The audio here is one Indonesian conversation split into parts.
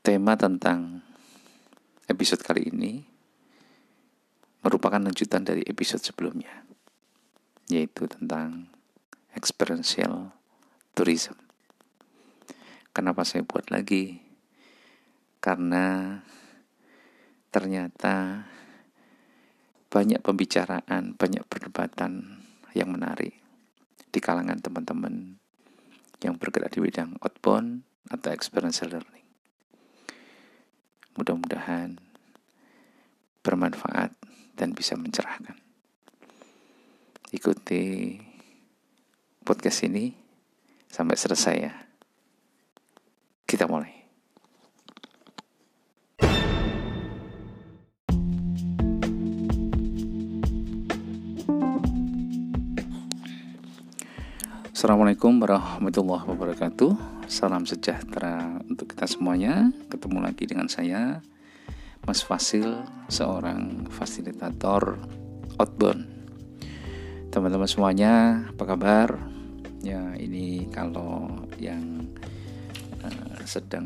tema tentang episode kali ini merupakan lanjutan dari episode sebelumnya, yaitu tentang experiential tourism. Kenapa saya buat lagi? Karena ternyata banyak pembicaraan, banyak perdebatan yang menarik di kalangan teman-teman yang bergerak di bidang outbound atau experiential learning. Mudah-mudahan bermanfaat dan bisa mencerahkan. Ikuti podcast ini sampai selesai ya. Kita mulai. Assalamualaikum warahmatullahi wabarakatuh Salam sejahtera untuk kita semuanya. Ketemu lagi dengan saya, Mas Fasil, seorang fasilitator outbound. Teman-teman semuanya, apa kabar? Ya, ini kalau yang uh, sedang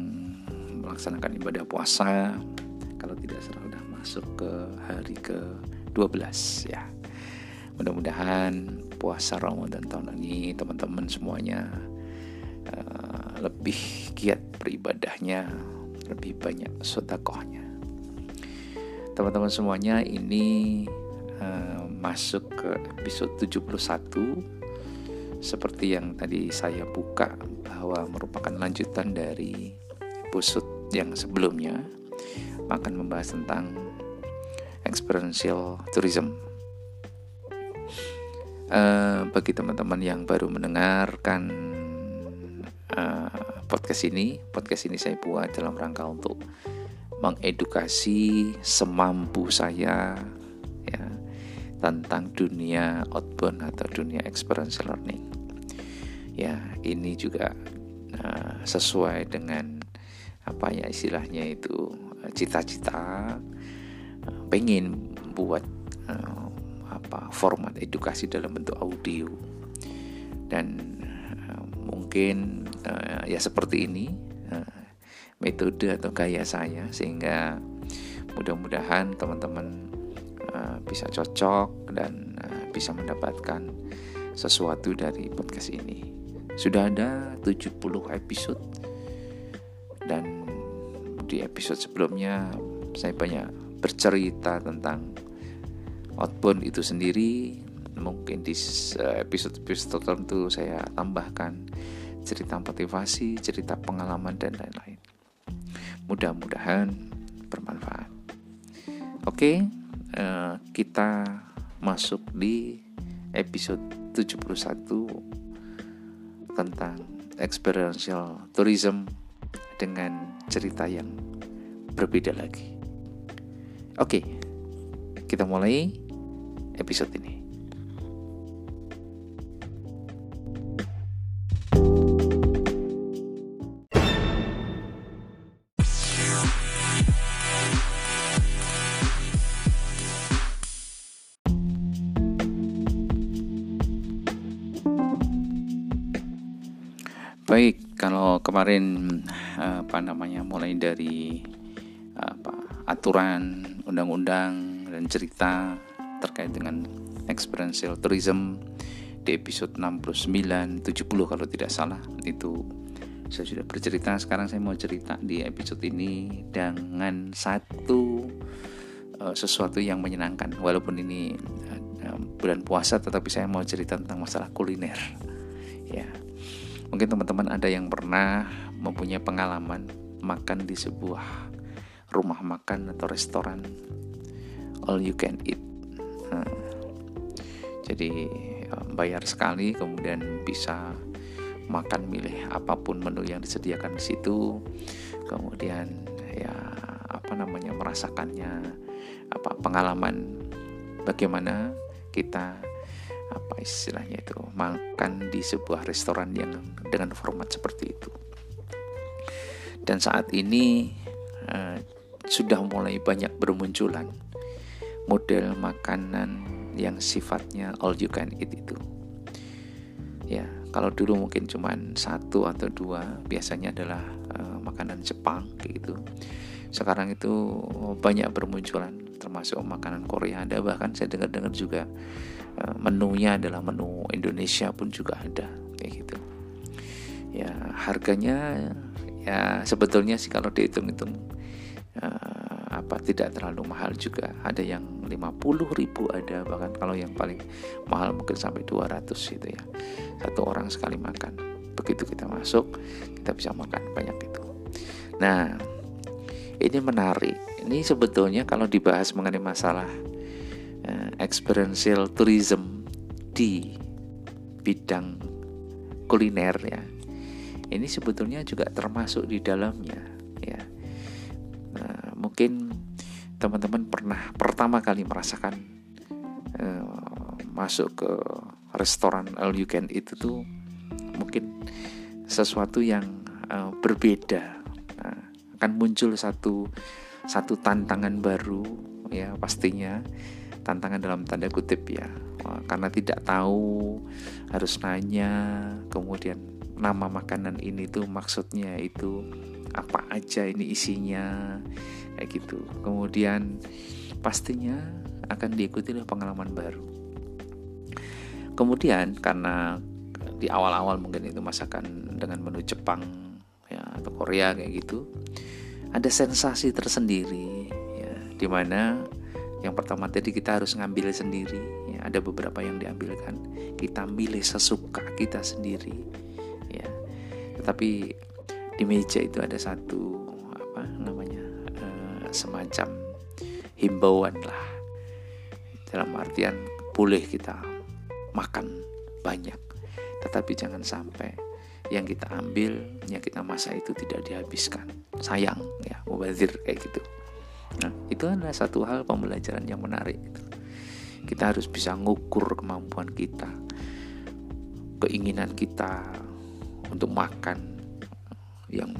melaksanakan ibadah puasa, kalau tidak salah sudah masuk ke hari ke-12 ya. Mudah-mudahan puasa Ramadan tahun ini teman-teman semuanya uh, lebih giat beribadahnya, lebih banyak sodakohnya. Teman-teman semuanya ini uh, masuk ke episode 71 seperti yang tadi saya buka bahwa merupakan lanjutan dari episode yang sebelumnya akan membahas tentang experiential tourism. Uh, bagi teman-teman yang baru mendengarkan uh, podcast ini. Podcast ini saya buat dalam rangka untuk mengedukasi semampu saya ya tentang dunia outbound atau dunia experiential learning. Ya, ini juga uh, sesuai dengan apa ya istilahnya itu cita-cita uh, pengen buat uh, apa format edukasi dalam bentuk audio dan mungkin uh, ya seperti ini uh, metode atau gaya saya sehingga mudah-mudahan teman-teman uh, bisa cocok dan uh, bisa mendapatkan sesuatu dari podcast ini. Sudah ada 70 episode dan di episode sebelumnya saya banyak bercerita tentang outbound itu sendiri mungkin di episode-episode tertentu saya tambahkan cerita motivasi, cerita pengalaman dan lain-lain. Mudah-mudahan bermanfaat. Oke, uh, kita masuk di episode 71 tentang experiential tourism dengan cerita yang berbeda lagi. Oke, kita mulai episode ini. Baik, kalau kemarin apa namanya mulai dari apa aturan, undang-undang dan cerita terkait dengan experiential tourism di episode 69 70 kalau tidak salah. Itu saya sudah bercerita sekarang saya mau cerita di episode ini dengan satu uh, sesuatu yang menyenangkan. Walaupun ini uh, bulan puasa tetapi saya mau cerita tentang masalah kuliner. Ya Mungkin teman-teman ada yang pernah mempunyai pengalaman makan di sebuah rumah makan atau restoran all you can eat. Jadi ya, bayar sekali kemudian bisa makan milih apa pun menu yang disediakan di situ. Kemudian ya apa namanya merasakannya apa pengalaman bagaimana kita apa istilahnya itu makan di sebuah restoran yang dengan format seperti itu dan saat ini uh, sudah mulai banyak bermunculan model makanan yang sifatnya all you can eat itu. Ya kalau dulu mungkin cuma satu atau dua biasanya adalah uh, makanan Jepang gitu. Sekarang itu banyak bermunculan termasuk makanan Korea. Ada bahkan saya dengar-dengar juga eh, menunya adalah menu Indonesia pun juga ada kayak gitu. Ya harganya ya sebetulnya sih kalau dihitung-hitung uh, apa tidak terlalu mahal juga. Ada yang 50 ribu ada bahkan kalau yang paling mahal mungkin sampai 200 gitu ya. Satu orang sekali makan. Begitu kita masuk kita bisa makan banyak itu. Nah ini menarik. Ini sebetulnya kalau dibahas mengenai masalah uh, experiential tourism di bidang kuliner ya ini sebetulnya juga termasuk di dalamnya ya. Nah, mungkin teman-teman pernah pertama kali merasakan uh, masuk ke restoran all you can eat itu mungkin sesuatu yang uh, berbeda. Nah, akan muncul satu satu tantangan baru ya pastinya. Tantangan dalam tanda kutip ya. Karena tidak tahu harus nanya kemudian nama makanan ini tuh maksudnya itu apa aja ini isinya kayak gitu. Kemudian pastinya akan diikuti oleh pengalaman baru. Kemudian karena di awal-awal mungkin itu masakan dengan menu Jepang ya atau Korea kayak gitu ada sensasi tersendiri ya di mana yang pertama tadi kita harus ngambil sendiri ya, ada beberapa yang diambilkan. Kita milih sesuka kita sendiri tapi di meja itu ada satu apa namanya uh, semacam himbauan lah. Dalam artian boleh kita makan banyak tetapi jangan sampai yang kita ambil yang kita masak itu tidak dihabiskan. Sayang ya mubazir kayak gitu. Nah itu adalah satu hal pembelajaran yang menarik kita harus bisa ngukur kemampuan kita keinginan kita untuk makan yang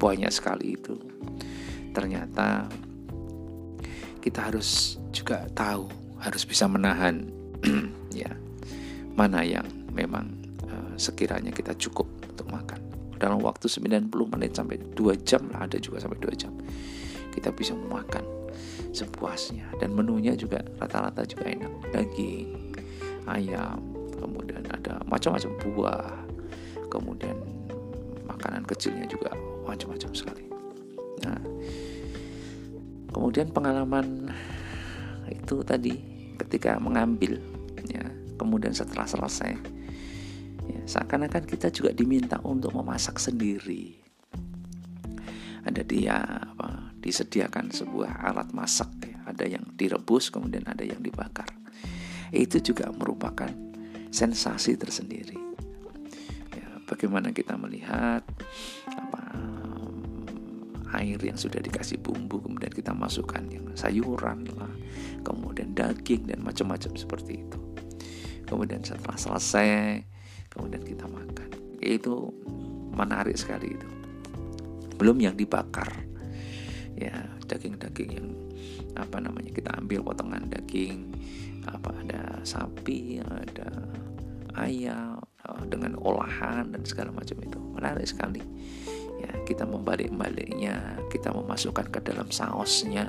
banyak sekali itu. Ternyata kita harus juga tahu harus bisa menahan ya mana yang memang uh, sekiranya kita cukup untuk makan. Dalam waktu 90 menit sampai 2 jam lah ada juga sampai 2 jam kita bisa makan sepuasnya. Dan menunya juga rata-rata juga enak. Daging ayam kemudian ada macam-macam buah kemudian makanan kecilnya juga macam-macam sekali. Nah, kemudian pengalaman itu tadi ketika mengambil, ya, kemudian setelah selesai, ya, seakan-akan kita juga diminta untuk memasak sendiri. Ada dia apa, disediakan sebuah alat masak, ya. ada yang direbus, kemudian ada yang dibakar. Itu juga merupakan sensasi tersendiri bagaimana kita melihat apa air yang sudah dikasih bumbu kemudian kita masukkan yang sayuran lah kemudian daging dan macam-macam seperti itu. Kemudian setelah selesai kemudian kita makan. Itu menarik sekali itu. Belum yang dibakar. Ya daging-daging yang apa namanya kita ambil potongan daging apa ada sapi ada ayam Eh, dengan olahan dan segala macam itu. Menarik sekali. Ya kita membalik-baliknya kita memasukkan ke dalam sausnya.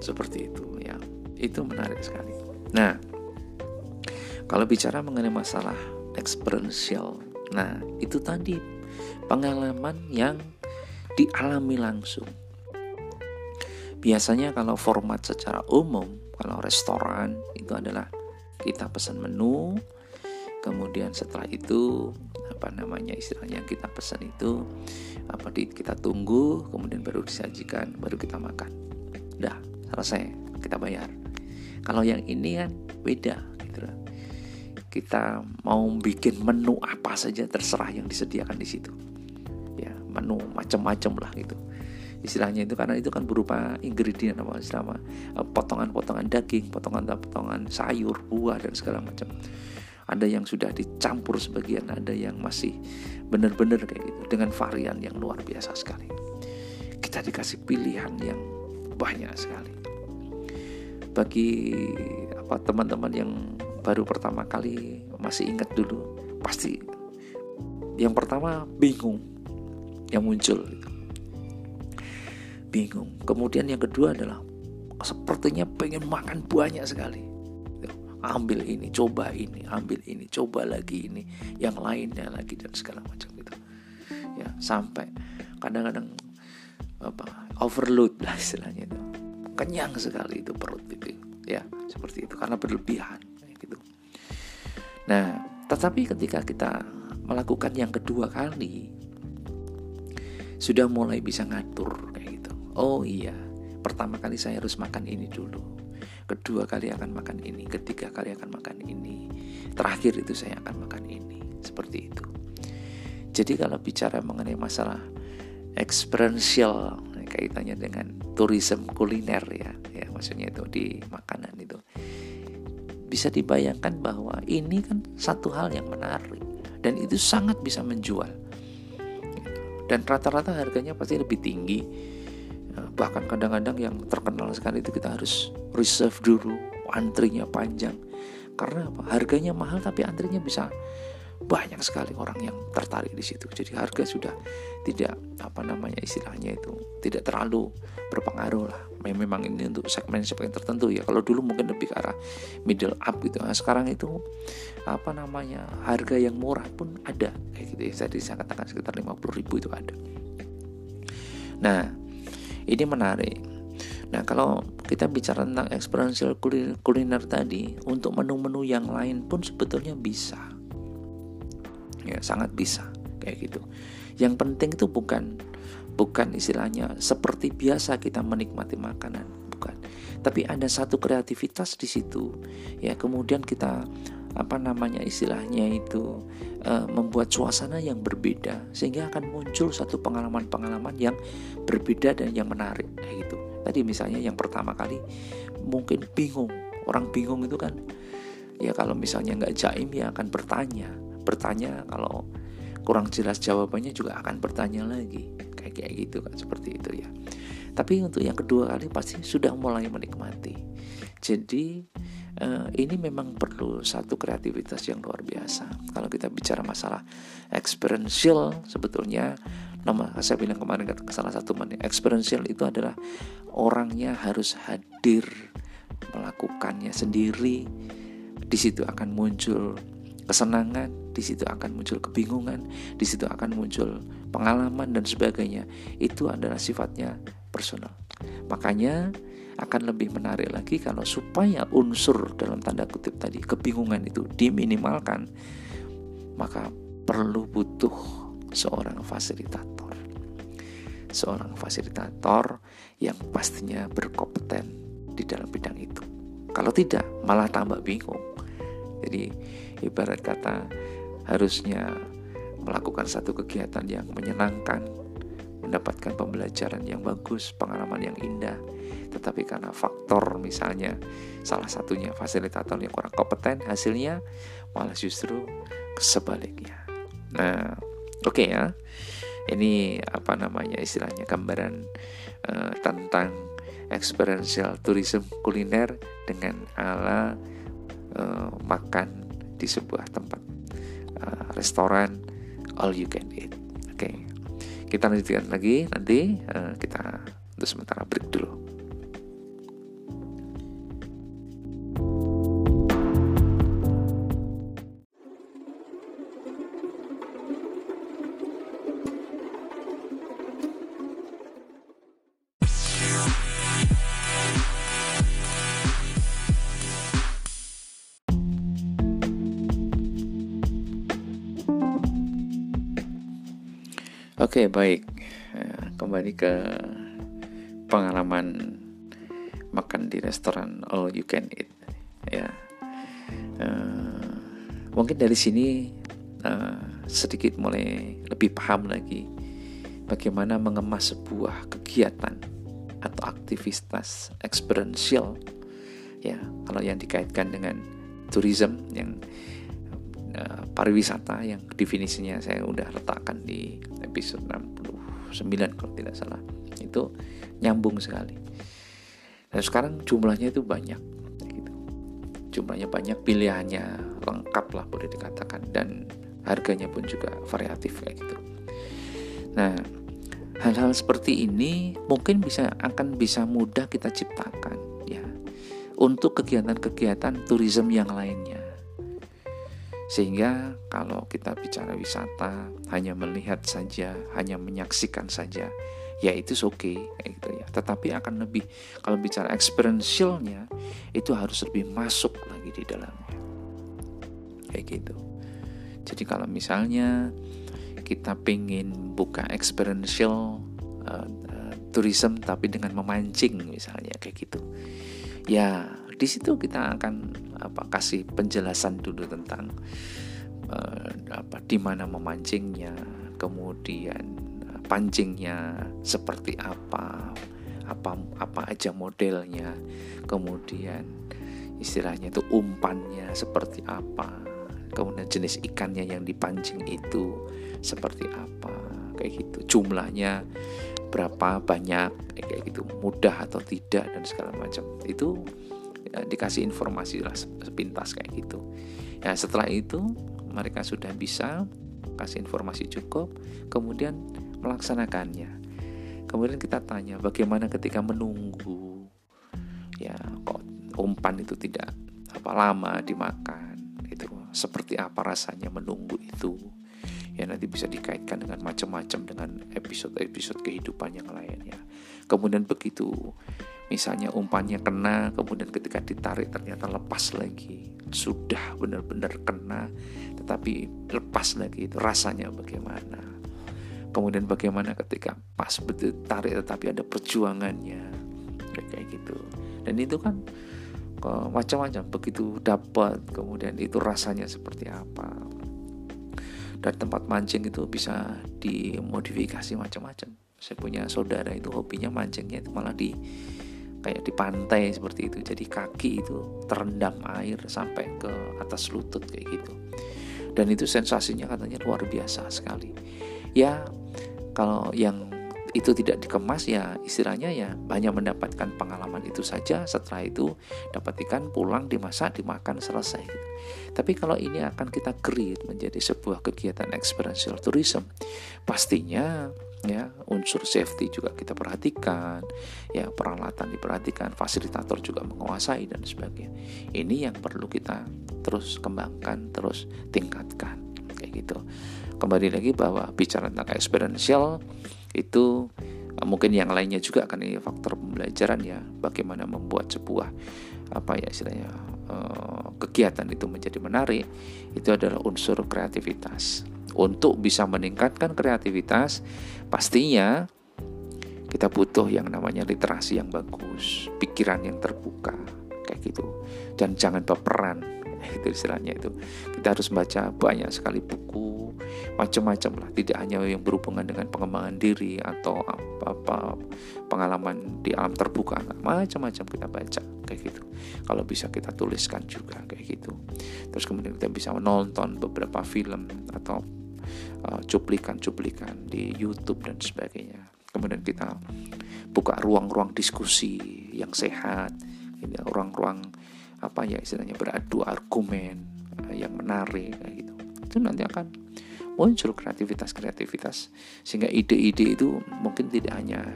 Seperti itu ya. Itu menarik sekali. Nah kalau bicara mengenai masalah experiential nah itu tadi pengalaman yang dialami langsung. Biasanya kalau format secara umum kalau restoran itu adalah kita pesan menu kemudian setelah itu apa namanya istilahnya kita pesan itu apa di kita tunggu kemudian baru disajikan baru kita makan. Udah selesai kita bayar. Kalau yang ini kan beda gitu kita mau bikin menu apa saja terserah yang disediakan di situ. Ya menu macam-macam lah gitu. Istilahnya itu karena itu kan berupa ingredient apa eh, potongan-potongan daging potongan-potongan sayur buah dan segala macam ada yang sudah dicampur sebagian ada yang masih benar-benar kayak gitu dengan varian yang luar biasa sekali. Kita dikasih pilihan yang banyak sekali. Bagi apa teman-teman yang baru pertama kali masih ingat dulu pasti. Yang pertama bingung yang muncul. Bingung. Kemudian yang kedua adalah sepertinya pengen makan banyak sekali ambil ini coba ini ambil ini coba lagi ini yang lainnya lagi dan segala macam gitu ya sampai kadang-kadang apa overload lah istilahnya itu. Kenyang sekali itu perut itu ya seperti itu karena berlebihan gitu. Nah tetapi ketika kita melakukan yang kedua kali sudah mulai bisa ngatur kayak gitu. Oh iya pertama kali saya harus makan ini dulu kedua kali akan makan ini ketiga kali akan makan ini terakhir itu saya akan makan ini. Seperti itu. Jadi kalau bicara mengenai masalah experiential kaitannya dengan tourism kuliner ya ya maksudnya itu di makanan itu. Bisa dibayangkan bahwa ini kan satu hal yang menarik dan itu sangat bisa menjual. Dan rata-rata harganya pasti lebih tinggi bahkan kadang-kadang yang terkenal sekali itu kita harus reserve dulu antrinya panjang. Karena apa? Harganya mahal tapi antrinya bisa banyak sekali orang yang tertarik di situ. Jadi harga sudah tidak apa namanya istilahnya itu tidak terlalu berpengaruh lah. Memang ini untuk segmen segmen tertentu ya. Kalau dulu mungkin lebih ke arah middle up gitu. Nah, sekarang itu apa namanya harga yang murah pun ada. Kayak gitu ya. Jadi saya katakan sekitar 50 ribu itu ada. Nah ini menarik. Nah, kalau kita bicara tentang experiential kuliner tadi, untuk menu-menu yang lain pun sebetulnya bisa. Ya, sangat bisa kayak gitu. Yang penting itu bukan bukan istilahnya seperti biasa kita menikmati makanan, bukan. Tapi ada satu kreativitas di situ. Ya, kemudian kita apa namanya istilahnya itu uh, membuat suasana yang berbeda sehingga akan muncul satu pengalaman-pengalaman yang berbeda dan yang menarik kayak gitu. Tadi misalnya yang pertama kali mungkin bingung, orang bingung itu kan ya kalau misalnya nggak jaim ya akan bertanya, bertanya kalau kurang jelas jawabannya juga akan bertanya lagi kayak kayak gitu kan seperti itu ya. Tapi untuk yang kedua kali pasti sudah mulai menikmati. Jadi uh, ini memang perlu satu kreativitas yang luar biasa. Kalau kita bicara masalah experiential, sebetulnya nama saya bilang kemarin ke salah satu mana experiential itu adalah orangnya harus hadir melakukannya sendiri. Di situ akan muncul kesenangan, di situ akan muncul kebingungan, di situ akan muncul pengalaman dan sebagainya. Itu adalah sifatnya personal. Makanya akan lebih menarik lagi kalau supaya unsur dalam tanda kutip tadi kebingungan itu diminimalkan maka perlu butuh seorang fasilitator seorang fasilitator yang pastinya berkompeten di dalam bidang itu kalau tidak malah tambah bingung jadi ibarat kata harusnya melakukan satu kegiatan yang menyenangkan mendapatkan pembelajaran yang bagus, pengalaman yang indah. Tetapi karena faktor misalnya salah satunya fasilitator yang kurang kompeten, hasilnya malah justru sebaliknya. Nah, oke okay ya. Ini apa namanya istilahnya gambaran uh, tentang experiential tourism kuliner dengan ala uh, makan di sebuah tempat uh, restoran all you can eat. Oke. Okay kita lanjutkan lagi nanti uh, kita untuk sementara break dulu Oke, baik. Ya, kembali ke pengalaman makan di restoran all you can eat. Ya, uh, mungkin dari sini uh, sedikit mulai lebih paham lagi bagaimana mengemas sebuah kegiatan atau aktivitas experiential. Ya, kalau yang dikaitkan dengan tourism yang uh, pariwisata yang definisinya saya udah letakkan di episode 69 kalau tidak salah. Itu nyambung sekali. Dan sekarang jumlahnya itu banyak gitu. jumlahnya banyak pilihannya lengkap lah boleh dikatakan. Dan harganya pun juga variatif kayak gitu. Nah hal-hal seperti ini mungkin bisa akan bisa mudah kita ciptakan ya. Untuk kegiatan-kegiatan turisme yang lainnya sehingga kalau kita bicara wisata hanya melihat saja hanya menyaksikan saja ya itu oke okay, gitu ya. Tetapi akan lebih kalau bicara experientialnya itu harus lebih masuk lagi di dalamnya. Kayak gitu. Jadi kalau misalnya kita pengen buka experiential uh, uh, tourism tapi dengan memancing misalnya kayak gitu. Ya di situ kita akan apa kasih penjelasan dulu tentang uh, apa di mana memancingnya kemudian pancingnya seperti apa apa apa aja modelnya kemudian istilahnya itu umpannya seperti apa kemudian jenis ikannya yang dipancing itu seperti apa kayak gitu. Jumlahnya berapa banyak kayak gitu mudah atau tidak dan segala macam. Itu dikasih informasi lah sepintas kayak gitu. Ya setelah itu mereka sudah bisa kasih informasi cukup kemudian melaksanakannya. Kemudian kita tanya bagaimana ketika menunggu? Ya kok umpan itu tidak apa lama dimakan? Itu seperti apa rasanya menunggu itu? Ya nanti bisa dikaitkan dengan macam-macam dengan episode-episode kehidupan yang lainnya kemudian begitu misalnya umpannya kena kemudian ketika ditarik ternyata lepas lagi. Sudah benar-benar kena tetapi lepas lagi itu rasanya bagaimana. Kemudian bagaimana ketika pas betul tarik tetapi ada perjuangannya. Kayak gitu. Dan itu kan macam-macam. Begitu dapat kemudian itu rasanya seperti apa. Dan tempat mancing itu bisa dimodifikasi macam-macam saya punya saudara itu hobinya mancingnya itu malah di kayak di pantai seperti itu. Jadi kaki itu terendam air sampai ke atas lutut kayak gitu. Dan itu sensasinya katanya luar biasa sekali. Ya kalau yang itu tidak dikemas ya istilahnya ya banyak mendapatkan pengalaman itu saja. Setelah itu dapat ikan pulang dimasak dimakan selesai gitu. tapi kalau ini akan kita create menjadi sebuah kegiatan experiential tourism pastinya ya unsur safety juga kita perhatikan. Ya peralatan diperhatikan fasilitator juga menguasai dan sebagainya. Ini yang perlu kita terus kembangkan terus tingkatkan. Kayak gitu. Kembali lagi bahwa bicara tentang experiential itu eh, mungkin yang lainnya juga akan ini faktor pembelajaran ya. Bagaimana membuat sebuah apa ya istilahnya uh, kegiatan itu menjadi menarik itu adalah unsur kreativitas untuk bisa meningkatkan kreativitas pastinya kita butuh yang namanya literasi yang bagus pikiran yang terbuka kayak gitu. Dan jangan baperan itu istilahnya itu. Kita harus baca banyak sekali buku macam-macam lah. Tidak hanya yang berhubungan dengan pengembangan diri atau apa-apa pengalaman di alam terbuka macam-macam kita baca kayak gitu. Kalau bisa kita tuliskan juga kayak gitu. Terus kemudian kita bisa menonton beberapa film atau cuplikan-cuplikan uh, di YouTube dan sebagainya. Kemudian kita buka ruang-ruang diskusi yang sehat. Ini ruang-ruang apa ya istilahnya beradu argumen uh, yang menarik gitu. Itu nanti akan muncul kreativitas-kreativitas. Sehingga ide-ide itu mungkin tidak hanya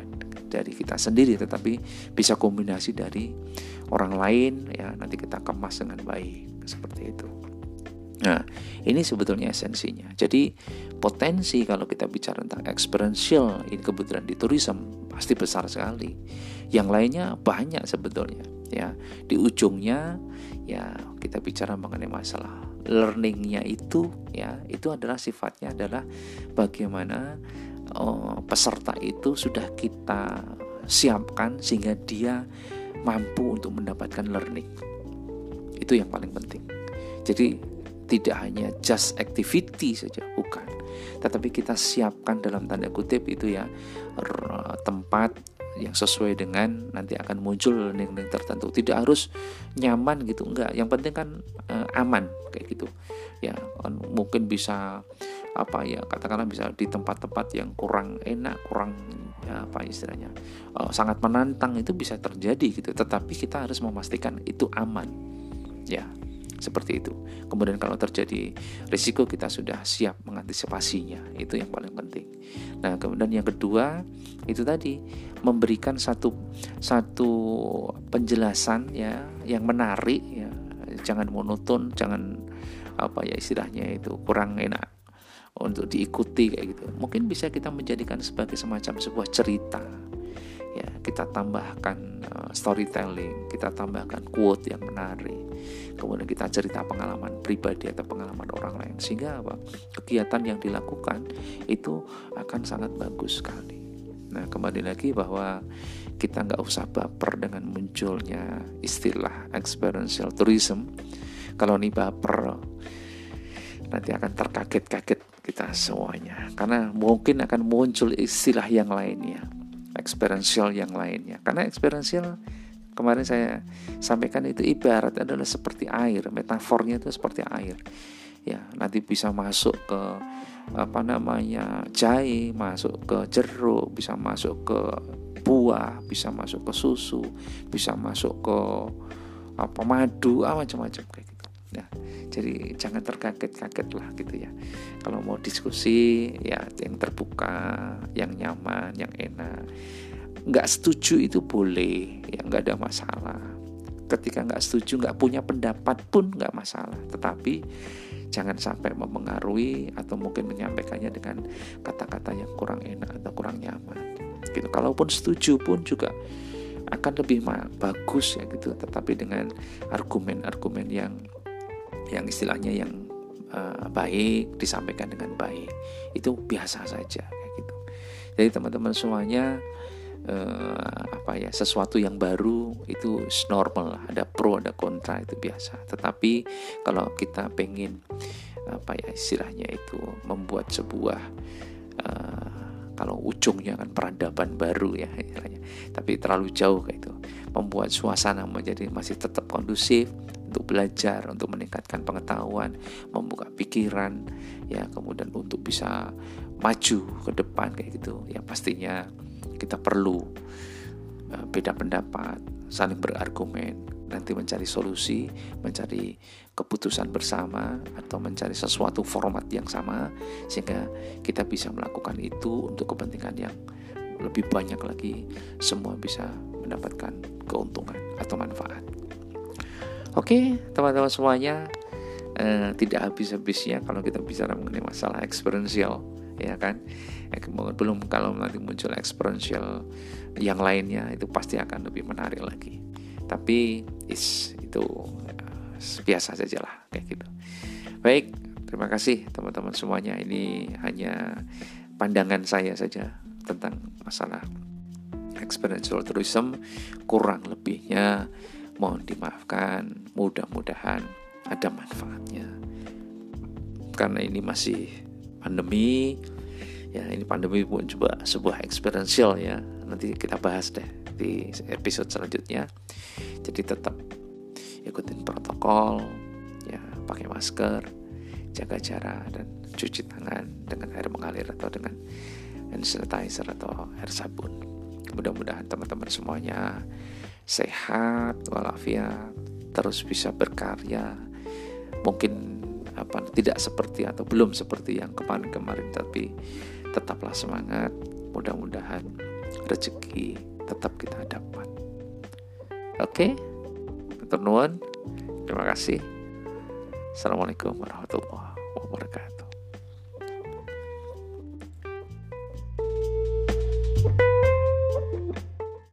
dari kita sendiri tetapi bisa kombinasi dari orang lain ya. Nanti kita kemas dengan baik seperti itu. Nah, ini sebetulnya esensinya. Jadi potensi kalau kita bicara tentang experiential ini kebetulan di tourism pasti besar sekali. Yang lainnya banyak sebetulnya ya. Di ujungnya ya kita bicara mengenai masalah learningnya itu ya itu adalah sifatnya adalah bagaimana oh, peserta itu sudah kita siapkan sehingga dia mampu untuk mendapatkan learning itu yang paling penting jadi tidak hanya just activity saja bukan. Tetapi kita siapkan dalam tanda kutip itu ya tempat yang sesuai dengan nanti akan muncul learning-learning tertentu. Tidak harus nyaman gitu enggak. Yang penting kan uh, aman kayak gitu. Ya kan mungkin bisa apa ya katakanlah bisa di tempat-tempat yang kurang enak kurang ya, apa istilahnya uh, sangat menantang itu bisa terjadi gitu. Tetapi kita harus memastikan itu aman. Ya seperti itu. Kemudian kalau terjadi risiko kita sudah siap mengantisipasinya. Itu yang paling penting. Nah, kemudian yang kedua itu tadi memberikan satu satu penjelasan ya yang menarik ya. Jangan monoton, jangan apa ya istilahnya itu kurang enak untuk diikuti kayak gitu. Mungkin bisa kita menjadikan sebagai semacam sebuah cerita ya kita tambahkan uh, storytelling kita tambahkan quote yang menarik kemudian kita cerita pengalaman pribadi atau pengalaman orang lain sehingga apa kegiatan yang dilakukan itu akan sangat bagus sekali. Nah kembali lagi bahwa kita nggak usah baper dengan munculnya istilah experiential tourism. Kalau nih baper nanti akan terkaget-kaget kita semuanya. Karena mungkin akan muncul istilah yang lainnya experiential yang lainnya. Karena experiential kemarin saya sampaikan itu ibarat adalah seperti air, metafornya itu seperti air. Ya, nanti bisa masuk ke apa namanya jahe, masuk ke jeruk, bisa masuk ke buah, bisa masuk ke susu, bisa masuk ke apa madu, ah, macam-macam kayak gitu. Ya, jadi jangan terkaget-kaget lah gitu ya. Kalau mau diskusi ya yang terbuka yang nyaman yang enak. Nggak setuju itu boleh ya nggak ada masalah. Ketika nggak setuju nggak punya pendapat pun nggak masalah. Tetapi jangan sampai mempengaruhi atau mungkin menyampaikannya dengan kata-kata yang kurang enak atau kurang nyaman. Gitu. Kalaupun setuju pun juga akan lebih bagus ya gitu. Tetapi dengan argumen-argumen yang yang istilahnya yang uh, baik disampaikan dengan baik. Itu biasa saja kayak gitu. Jadi teman-teman semuanya uh, apa ya sesuatu yang baru itu normal ada pro ada kontra itu biasa. Tetapi kalau kita pengen apa ya istilahnya itu membuat sebuah uh, kalau ujungnya kan peradaban baru ya istilahnya. Tapi terlalu jauh kayak itu. Membuat suasana menjadi masih tetap kondusif untuk belajar, untuk meningkatkan pengetahuan, membuka pikiran, ya kemudian untuk bisa maju ke depan kayak gitu. Ya pastinya kita perlu uh, beda pendapat, saling berargumen, nanti mencari solusi, mencari keputusan bersama atau mencari sesuatu format yang sama sehingga kita bisa melakukan itu untuk kepentingan yang lebih banyak lagi semua bisa mendapatkan keuntungan atau manfaat. Oke, teman-teman semuanya, eh, tidak habis-habisnya kalau kita bicara mengenai masalah experiential, ya kan? Eh, belum kalau nanti muncul experiential yang lainnya itu pasti akan lebih menarik lagi. Tapi is itu uh, biasa saja lah kayak gitu. Baik, terima kasih teman-teman semuanya. Ini hanya pandangan saya saja tentang masalah experiential tourism kurang lebihnya mohon dimaafkan. Mudah-mudahan ada manfaatnya. Karena ini masih pandemi. Ya ini pandemi pun coba sebuah experiential ya. Nanti kita bahas deh di episode selanjutnya. Jadi tetap ikutin protokol ya pakai masker jaga jarak dan cuci tangan dengan air mengalir atau dengan hand sanitizer atau air sabun. Mudah-mudahan teman-teman semuanya sehat walafiat terus bisa berkarya. Mungkin apa tidak seperti atau belum seperti yang kemarin-kemarin tapi tetaplah semangat. Mudah-mudahan rezeki tetap kita dapat. Oke? Okay? terima kasih. Assalamualaikum warahmatullahi wabarakatuh